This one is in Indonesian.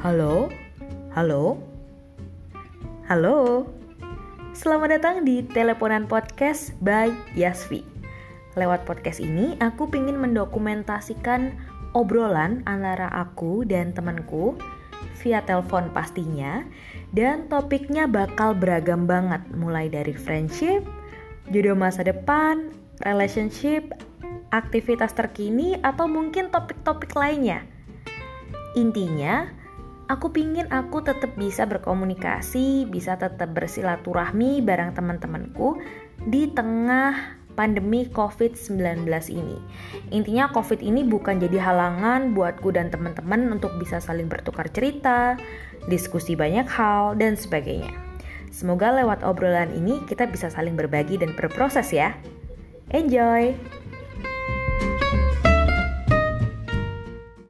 Halo? Halo? Halo? Selamat datang di Teleponan Podcast by Yasvi. Lewat podcast ini, aku ingin mendokumentasikan obrolan antara aku dan temanku via telepon pastinya dan topiknya bakal beragam banget mulai dari friendship, jodoh masa depan, relationship, aktivitas terkini atau mungkin topik-topik lainnya. Intinya, aku pingin aku tetap bisa berkomunikasi, bisa tetap bersilaturahmi bareng teman-temanku di tengah pandemi COVID-19 ini. Intinya COVID ini bukan jadi halangan buatku dan teman-teman untuk bisa saling bertukar cerita, diskusi banyak hal, dan sebagainya. Semoga lewat obrolan ini kita bisa saling berbagi dan berproses ya. Enjoy!